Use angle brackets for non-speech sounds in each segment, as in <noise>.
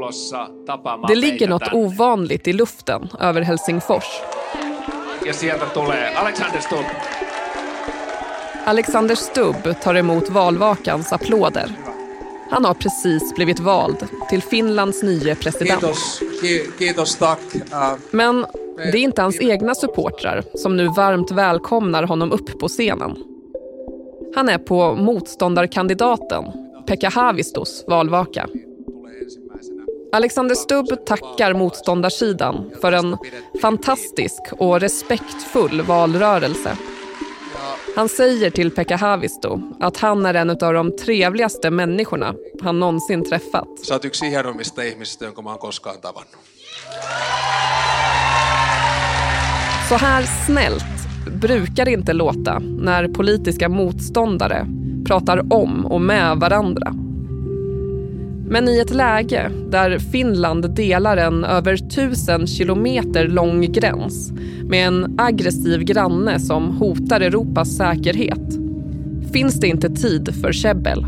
tulossa tapaamaan Det ligger något tänne. ovanligt i luften över Helsingfors. Ja sieltä tulee Alexander Stubb. Alexander Stubb tar emot valvakans applåder. Han har precis blivit vald till Finlands nye president. Kiitos, ki, kiitos tack. Äh, Men det är inte hans egna supportrar som nu varmt välkomnar honom upp på scenen. Han är på motståndarkandidaten Pekka Haavistos valvaka. Alexander Stubb tackar motståndarsidan för en fantastisk och respektfull valrörelse. Han säger till Pekka Haavisto att han är en av de trevligaste människorna han någonsin träffat. Sä oot yksi hienoimmista ihmisistä, jonka mä oon koskaan tavannut. Så här snällt brukar det inte låta när politiska motståndare pratar om och med varandra. Men i ett läge där Finland delar en över tusen kilometer lång gräns med en aggressiv granne som hotar Europas säkerhet finns det inte tid för käbbel.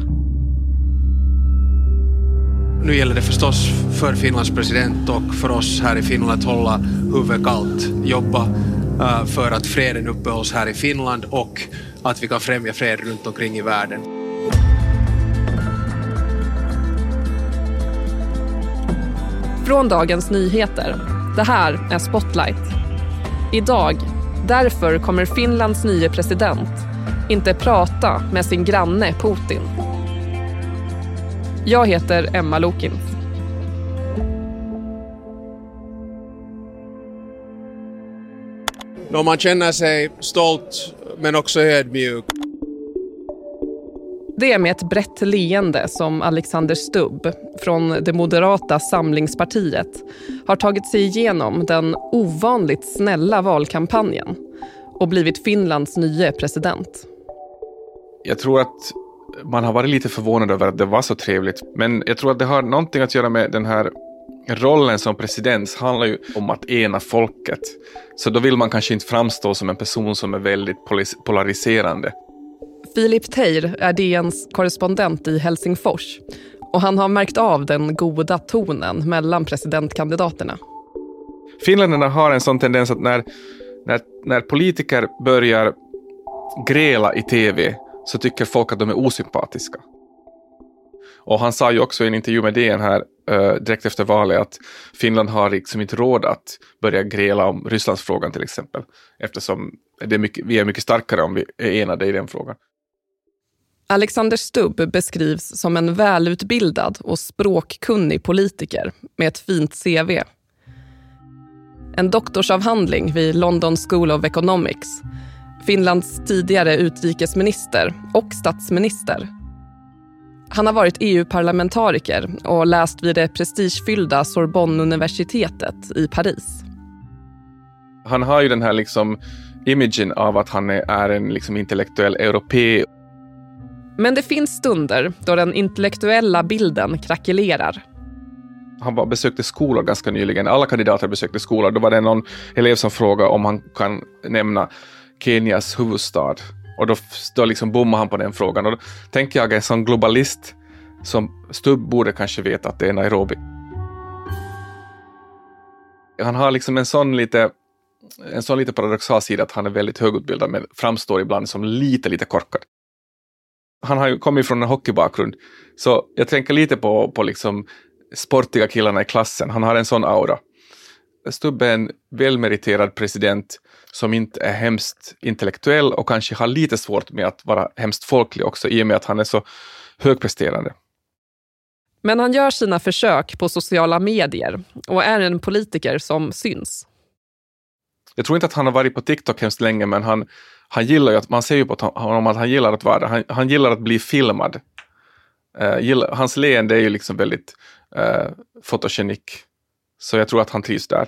Nu gäller det förstås för Finlands president och för oss här i Finland att hålla huvudet kallt, jobba eh, för att freden uppehålls här i Finland och att vi kan främja fred runt omkring i världen. Från Dagens Nyheter. Det här är Spotlight. Idag, därför kommer Finlands nye president inte prata med sin granne Putin. Jag heter Emma Lokin. Då man känner sig stolt men också ödmjuk. Det är med ett brett leende som Alexander Stubb från det moderata Samlingspartiet har tagit sig igenom den ovanligt snälla valkampanjen och blivit Finlands nye president. Jag tror att man har varit lite förvånad över att det var så trevligt. Men jag tror att det har någonting att göra med den här rollen som president handlar ju om att ena folket. Så då vill man kanske inte framstå som en person som är väldigt polariserande. Filip Teir är DNs korrespondent i Helsingfors och han har märkt av den goda tonen mellan presidentkandidaterna. Finländarna har en sån tendens att när, när, när politiker börjar gräla i tv så tycker folk att de är osympatiska. Och han sa ju också i en intervju med DN här eh, direkt efter valet att Finland har liksom inte råd att börja gräla om Rysslandsfrågan till exempel. Eftersom det är mycket, vi är mycket starkare om vi är enade i den frågan. Alexander Stubb beskrivs som en välutbildad och språkkunnig politiker med ett fint CV. En doktorsavhandling vid London School of Economics, Finlands tidigare utrikesminister och statsminister. Han har varit EU-parlamentariker och läst vid det prestigefyllda Sorbonne-universitetet i Paris. Han har ju den här liksom imagen av att han är, en liksom intellektuell europé. Men det finns stunder då den intellektuella bilden krackelerar. Han var, besökte skolor ganska nyligen. Alla kandidater besökte skolor. Då var det någon elev som frågade om han kan nämna Kenias huvudstad. Och då, då liksom bommade han på den frågan. Och då tänker jag en sån globalist som Stubb borde kanske veta att det är Nairobi. Han har liksom en sån lite en sån lite paradoxal sida att han är väldigt högutbildad men framstår ibland som lite, lite korkad. Han har ju kommit från en hockeybakgrund, så jag tänker lite på, på liksom sportiga killarna i klassen. Han har en sån aura. Stubbe är en välmeriterad president som inte är hemskt intellektuell och kanske har lite svårt med att vara hemskt folklig också i och med att han är så högpresterande. Men han gör sina försök på sociala medier och är en politiker som syns. Jag tror inte att han har varit på TikTok hemskt länge, men han, han gillar ju att, man ser ju på honom att han gillar att vara där. Han, han gillar att bli filmad. Uh, gillar, hans leende är ju liksom väldigt uh, fotogenik. Så jag tror att han trivs där.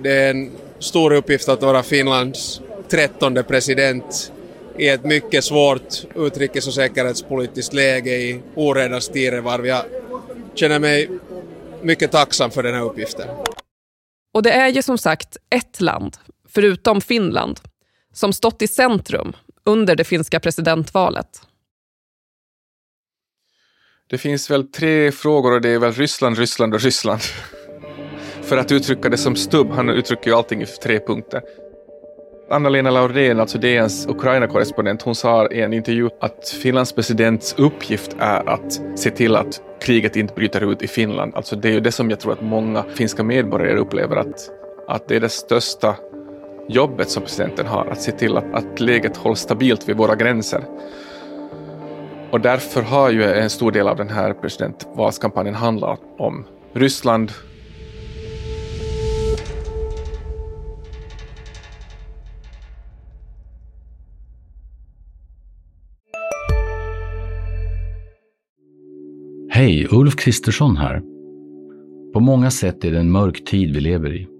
Det är en stor uppgift att vara Finlands trettonde president i ett mycket svårt utrikes och säkerhetspolitiskt läge i oredans tidevarv. Jag känner mig mycket tacksam för den här uppgiften. Och det är ju som sagt ett land, förutom Finland, som stått i centrum under det finska presidentvalet. Det finns väl tre frågor och det är väl Ryssland, Ryssland och Ryssland. <laughs> För att uttrycka det som Stubb, han uttrycker ju allting i tre punkter. Anna-Lena Laurén, alltså DNs Ukraina-korrespondent, hon sa i en intervju att Finlands presidents uppgift är att se till att kriget inte bryter ut i Finland. Alltså det är ju det som jag tror att många finska medborgare upplever att, att det är det största jobbet som presidenten har, att se till att, att läget hålls stabilt vid våra gränser. Och därför har ju en stor del av den här presidentvalskampanjen handlat om Ryssland, Hej, Ulf Kristersson här. På många sätt är det en mörk tid vi lever i.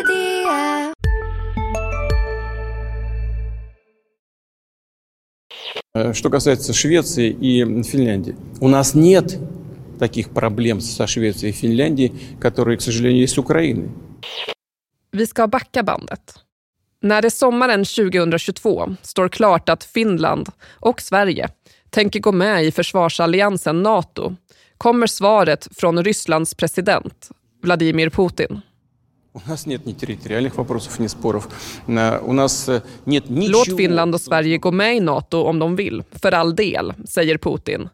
что касается Швеции и Финляндии, у нас нет таких проблем со Швецией и Финляндией, которые, к сожалению, есть с Украиной. Vi ska backa bandet. När det sommaren 2022 står klart att Finland och Sverige tänker gå med i försvarsalliansen Nato kommer svaret från Rysslands president Vladimir Putin. Låt Finland och Sverige gå med i Nato om de vill, för all del, säger Putin.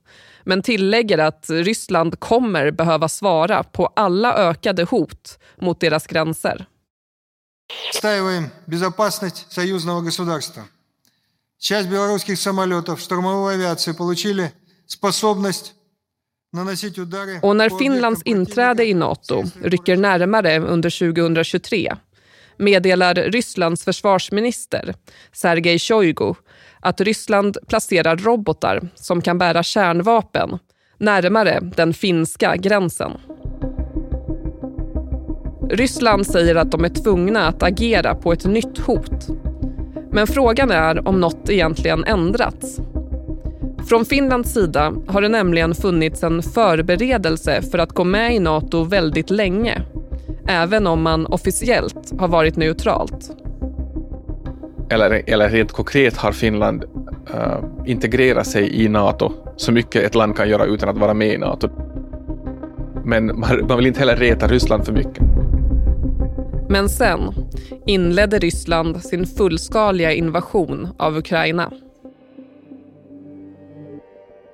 Men tillägger att Ryssland kommer behöva svara på alla ökade hot mot deras gränser. Отстаиваем безопасность союзного государства. Часть белорусских самолетов штурмовой авиации получили способность och när Finlands inträde i Nato rycker närmare under 2023 meddelar Rysslands försvarsminister Sergej Shoigu att Ryssland placerar robotar som kan bära kärnvapen närmare den finska gränsen. Ryssland säger att de är tvungna att agera på ett nytt hot. Men frågan är om något egentligen ändrats. Från Finlands sida har det nämligen funnits en förberedelse för att gå med i Nato väldigt länge. Även om man officiellt har varit neutralt. Eller, eller rent konkret har Finland uh, integrerat sig i Nato så mycket ett land kan göra utan att vara med i Nato. Men man, man vill inte heller reta Ryssland för mycket. Men sen inledde Ryssland sin fullskaliga invasion av Ukraina.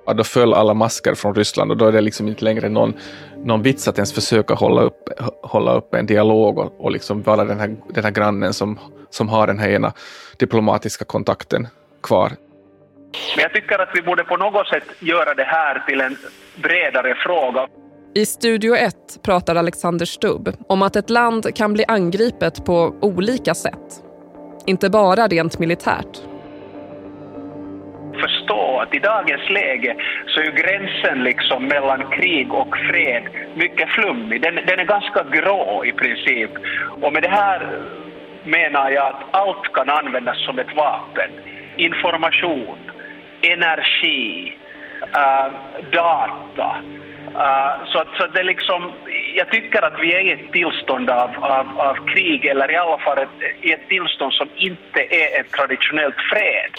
Ja, då föll alla masker från Ryssland och då är det liksom inte längre någon, någon vits att ens försöka hålla upp, hålla upp en dialog och, och liksom vara den här, den här grannen som, som har den här ena diplomatiska kontakten kvar. Men jag tycker att vi borde på något sätt göra det här till en bredare fråga. I Studio 1 pratar Alexander Stubb om att ett land kan bli angripet på olika sätt. Inte bara rent militärt förstå att i dagens läge så är ju gränsen liksom mellan krig och fred mycket flummig. Den, den är ganska grå i princip. Och med det här menar jag att allt kan användas som ett vapen. Information, energi, äh, data. Äh, så, så det liksom, jag tycker att vi är i ett tillstånd av, av, av krig, eller i alla fall ett, i ett tillstånd som inte är ett traditionellt fred.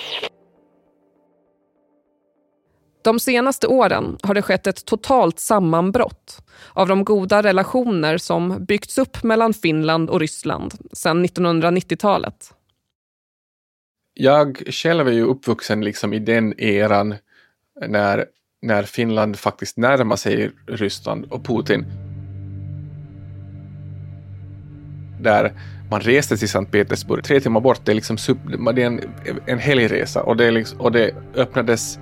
De senaste åren har det skett ett totalt sammanbrott av de goda relationer som byggts upp mellan Finland och Ryssland sedan 1990-talet. Jag själv är ju uppvuxen liksom i den eran när, när Finland faktiskt närmar sig Ryssland och Putin. Där man reste till Sankt Petersburg, tre timmar bort, det är, liksom, det är en, en helgresa och det, liksom, och det öppnades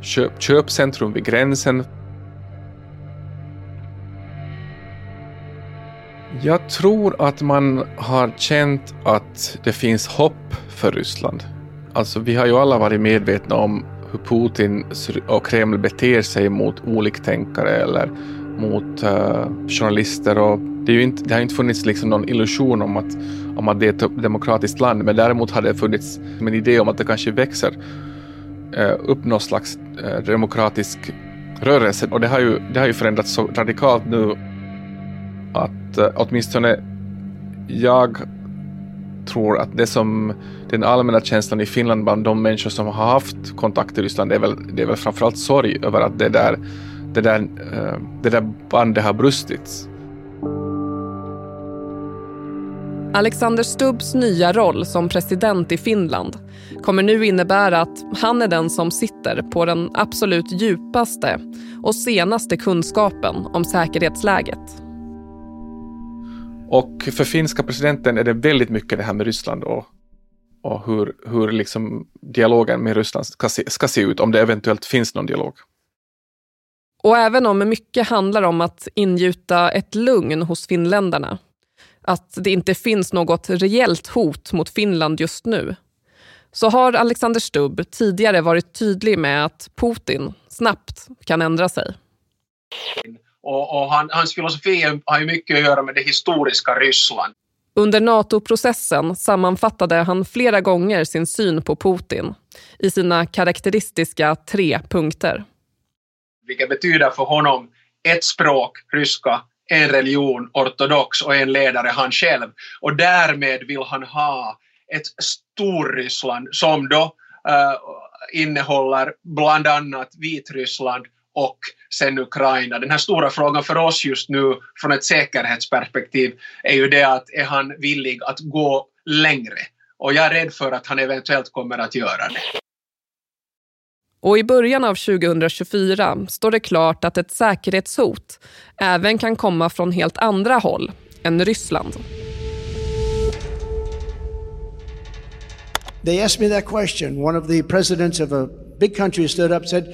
köp, köpcentrum vid gränsen. Jag tror att man har känt att det finns hopp för Ryssland. Alltså vi har ju alla varit medvetna om hur Putin och Kreml beter sig mot oliktänkare eller mot uh, journalister. Och det, är ju inte, det har inte funnits liksom någon illusion om att, om att det är ett demokratiskt land, men däremot har det funnits en idé om att det kanske växer Eh, upp någon slags eh, demokratisk rörelse. Och det har, ju, det har ju förändrats så radikalt nu att eh, åtminstone jag tror att det som den allmänna känslan i Finland bland de människor som har haft kontakt i Ryssland är väl, det är väl framförallt sorg över att det där, det där, det där bandet har brustits. Alexander Stubbs nya roll som president i Finland kommer nu innebära att han är den som sitter på den absolut djupaste och senaste kunskapen om säkerhetsläget. Och för finska presidenten är det väldigt mycket det här med Ryssland och, och hur, hur liksom dialogen med Ryssland ska se, ska se ut, om det eventuellt finns någon dialog. Och även om mycket handlar om att ingjuta ett lugn hos finländarna, att det inte finns något reellt hot mot Finland just nu, så har Alexander Stubb tidigare varit tydlig med att Putin snabbt kan ändra sig. Och, och han, hans filosofi har ju mycket att göra med det historiska Ryssland. Under NATO-processen sammanfattade han flera gånger sin syn på Putin i sina karaktäristiska tre punkter. Vilket betyder för honom ett språk, ryska, en religion, ortodox och en ledare, han själv. Och därmed vill han ha ett Storryssland som då uh, innehåller bland annat Vitryssland och sen Ukraina. Den här stora frågan för oss just nu från ett säkerhetsperspektiv är ju det att är han villig att gå längre? Och jag är rädd för att han eventuellt kommer att göra det. Och i början av 2024 står det klart att ett säkerhetshot även kan komma från helt andra håll än Ryssland. They asked me that question. One of the presidents of a big country stood up and said,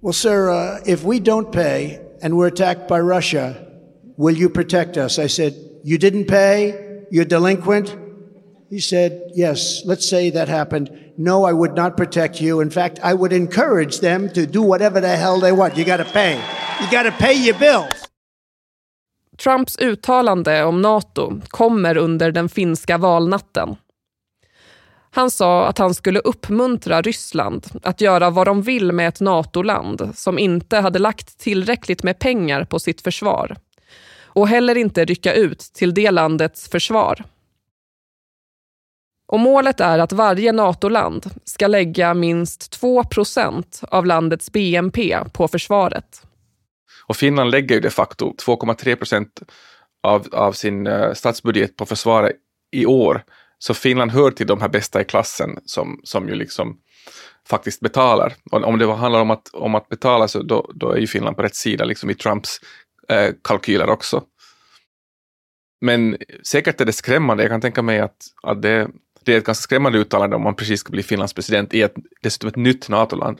Well, sir, uh, if we don't pay and we're attacked by Russia, will you protect us? I said, You didn't pay? You're delinquent? He said, Yes, let's say that happened. No, I would not protect you. In fact, I would encourage them to do whatever the hell they want. You got to pay. You got to pay your bills. Trumps uttalande om Nato kommer under den finska valnatten. Han sa att han skulle uppmuntra Ryssland att göra vad de vill med ett NATO-land som inte hade lagt tillräckligt med pengar på sitt försvar och heller inte rycka ut till det landets försvar. Och målet är att varje NATO-land ska lägga minst 2% av landets BNP på försvaret. Och Finland lägger ju de facto 2,3 procent av, av sin eh, statsbudget på försvaret i år. Så Finland hör till de här bästa i klassen som, som ju liksom faktiskt betalar. Och om det handlar om att, om att betala så då, då är ju Finland på rätt sida liksom i Trumps eh, kalkyler också. Men säkert är det skrämmande. Jag kan tänka mig att, att det, det är ett ganska skrämmande uttalande om man precis ska bli Finlands president i ett, dessutom ett nytt NATO-land.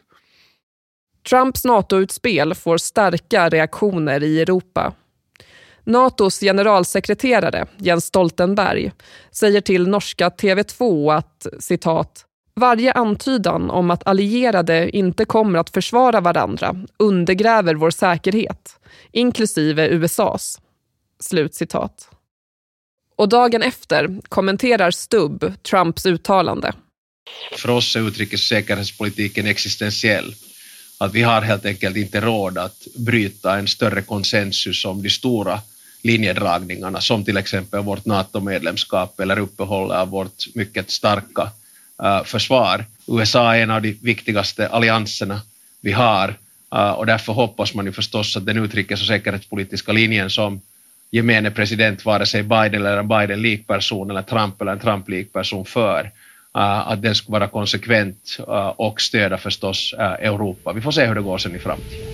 Trumps NATO-utspel får starka reaktioner i Europa. Natos generalsekreterare Jens Stoltenberg säger till norska TV2 att citat varje antydan om att allierade inte kommer att försvara varandra undergräver vår säkerhet, inklusive USAs. Slut citat. Och dagen efter kommenterar Stubb Trumps uttalande. För oss är utrikes och säkerhetspolitiken existentiell. Att vi har helt enkelt inte råd att bryta en större konsensus om de stora linjedragningarna som till exempel vårt NATO-medlemskap eller uppehållet av vårt mycket starka eh, försvar. USA är en av de viktigaste allianserna vi har eh, och därför hoppas man ju förstås att den utrikes och säkerhetspolitiska linjen som gemene president, vare sig Biden eller en Biden-likperson eller Trump eller en Trump-likperson för, eh, att den ska vara konsekvent eh, och stödja förstås eh, Europa. Vi får se hur det går sen i framtiden.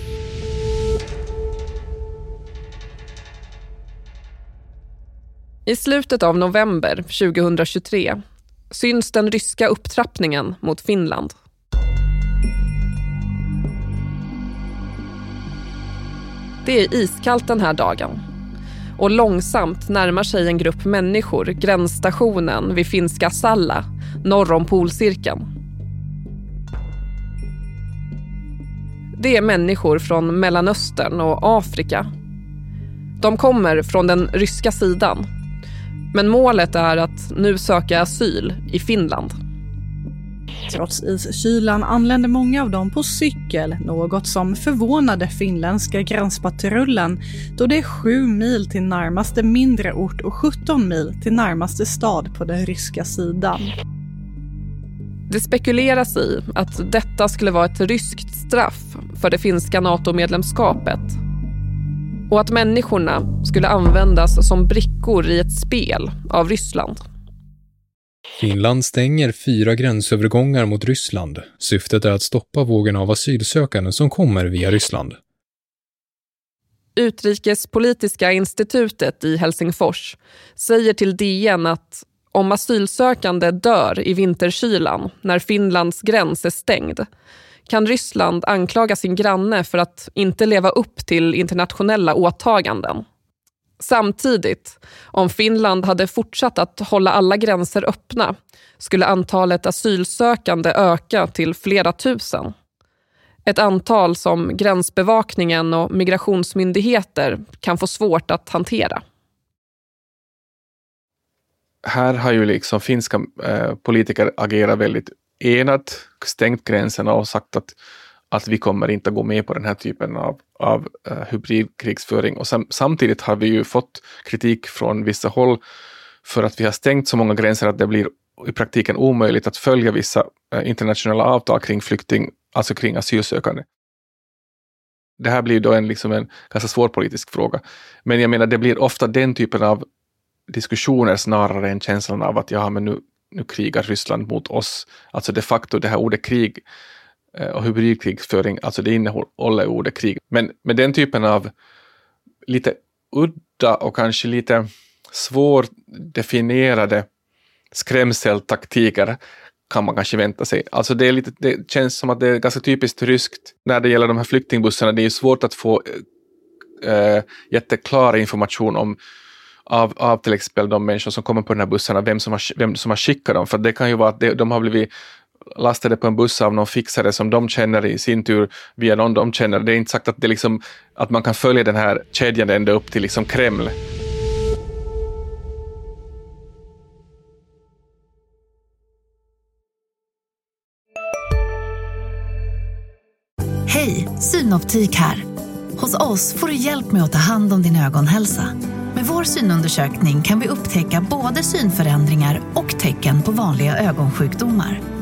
I slutet av november 2023 syns den ryska upptrappningen mot Finland. Det är iskallt den här dagen och långsamt närmar sig en grupp människor gränsstationen vid finska Salla norr om polcirkeln. det är människor från Mellanöstern och Afrika. De kommer från den ryska sidan. Men målet är att nu söka asyl i Finland. Trots iskylan anlände många av dem på cykel, något som förvånade finländska gränspatrullen då det är 7 mil till närmaste mindre ort och 17 mil till närmaste stad på den ryska sidan. Det spekuleras i att detta skulle vara ett ryskt straff för det finska NATO-medlemskapet och att människorna skulle användas som brickor i ett spel av Ryssland. Finland stänger fyra gränsövergångar mot Ryssland. Syftet är att stoppa vågen av asylsökande som kommer via Ryssland. Utrikespolitiska institutet i Helsingfors säger till DN att om asylsökande dör i vinterkylan när Finlands gräns är stängd kan Ryssland anklaga sin granne för att inte leva upp till internationella åtaganden. Samtidigt, om Finland hade fortsatt att hålla alla gränser öppna skulle antalet asylsökande öka till flera tusen. Ett antal som gränsbevakningen och migrationsmyndigheter kan få svårt att hantera. Här har ju liksom finska eh, politiker agerat väldigt enat, stängt gränserna och sagt att att vi kommer inte gå med på den här typen av, av uh, hybridkrigsföring. Och sam, samtidigt har vi ju fått kritik från vissa håll för att vi har stängt så många gränser att det blir i praktiken omöjligt att följa vissa uh, internationella avtal kring flykting, alltså kring asylsökande. Det här blir då en, liksom en ganska svår politisk fråga. Men jag menar, det blir ofta den typen av diskussioner snarare än känslan av att ja, men nu, nu krigar Ryssland mot oss. Alltså de facto det här ordet krig Eh, och hybridkrigföring, alltså det innehåller ordet krig. Men med den typen av lite udda och kanske lite svårdefinierade skrämseltaktiker kan man kanske vänta sig. Alltså det, är lite, det känns som att det är ganska typiskt ryskt när det gäller de här flyktingbussarna. Det är ju svårt att få äh, jätteklar information om av, av till exempel de människor som kommer på den här bussarna, vem som har, vem som har skickat dem. För det kan ju vara att de, de har blivit lastade på en buss av någon fixare som de känner i sin tur via någon de känner. Det är inte sagt att, det liksom, att man kan följa den här kedjan ända upp till liksom Kreml. Hej, Synoptik här. Hos oss får du hjälp med att ta hand om din ögonhälsa. Med vår synundersökning kan vi upptäcka både synförändringar och tecken på vanliga ögonsjukdomar.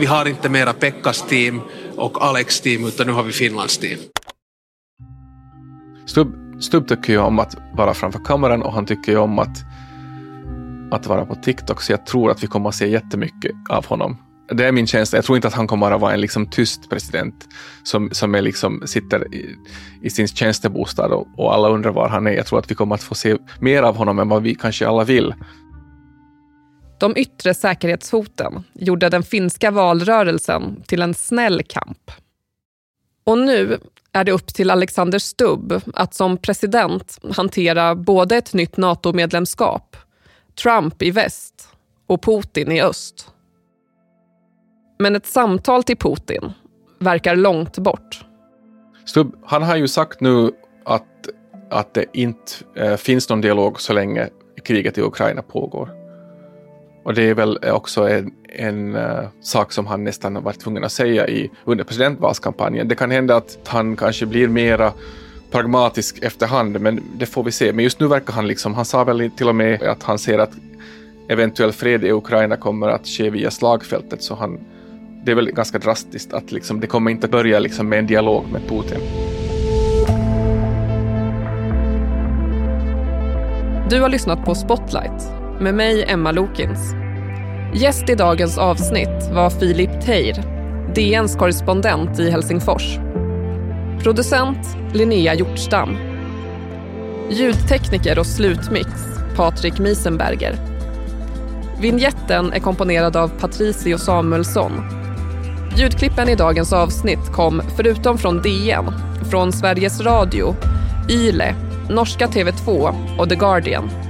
Vi har inte mera Pekkas team och Alex team utan nu har vi Finlands team. Stubb, Stubb tycker ju om att vara framför kameran och han tycker ju om att, att vara på TikTok så jag tror att vi kommer att se jättemycket av honom. Det är min känsla. Jag tror inte att han kommer att vara en liksom tyst president som, som är liksom, sitter i, i sin tjänstebostad och, och alla undrar var han är. Jag tror att vi kommer att få se mer av honom än vad vi kanske alla vill. De yttre säkerhetshoten gjorde den finska valrörelsen till en snäll kamp. Och nu är det upp till Alexander Stubb att som president hantera både ett nytt NATO-medlemskap, Trump i väst och Putin i öst. Men ett samtal till Putin verkar långt bort. Stubb, han har ju sagt nu att, att det inte eh, finns någon dialog så länge kriget i Ukraina pågår. Och det är väl också en, en uh, sak som han nästan har varit tvungen att säga i, under presidentvalskampanjen. Det kan hända att han kanske blir mera pragmatisk efterhand, men det får vi se. Men just nu verkar han liksom, han sa väl till och med att han ser att eventuell fred i Ukraina kommer att ske via slagfältet, så han, det är väl ganska drastiskt att liksom, det kommer inte börja liksom med en dialog med Putin. Du har lyssnat på Spotlight med mig Emma Lokins. Gäst i dagens avsnitt var Filip Teir, DNs korrespondent i Helsingfors. Producent Linnea Hjortstam. Ljudtekniker och slutmix Patrik Miesenberger. Vinjetten är komponerad av Patricio Samuelsson. Ljudklippen i dagens avsnitt kom, förutom från DN, från Sveriges Radio, YLE, norska TV2 och The Guardian.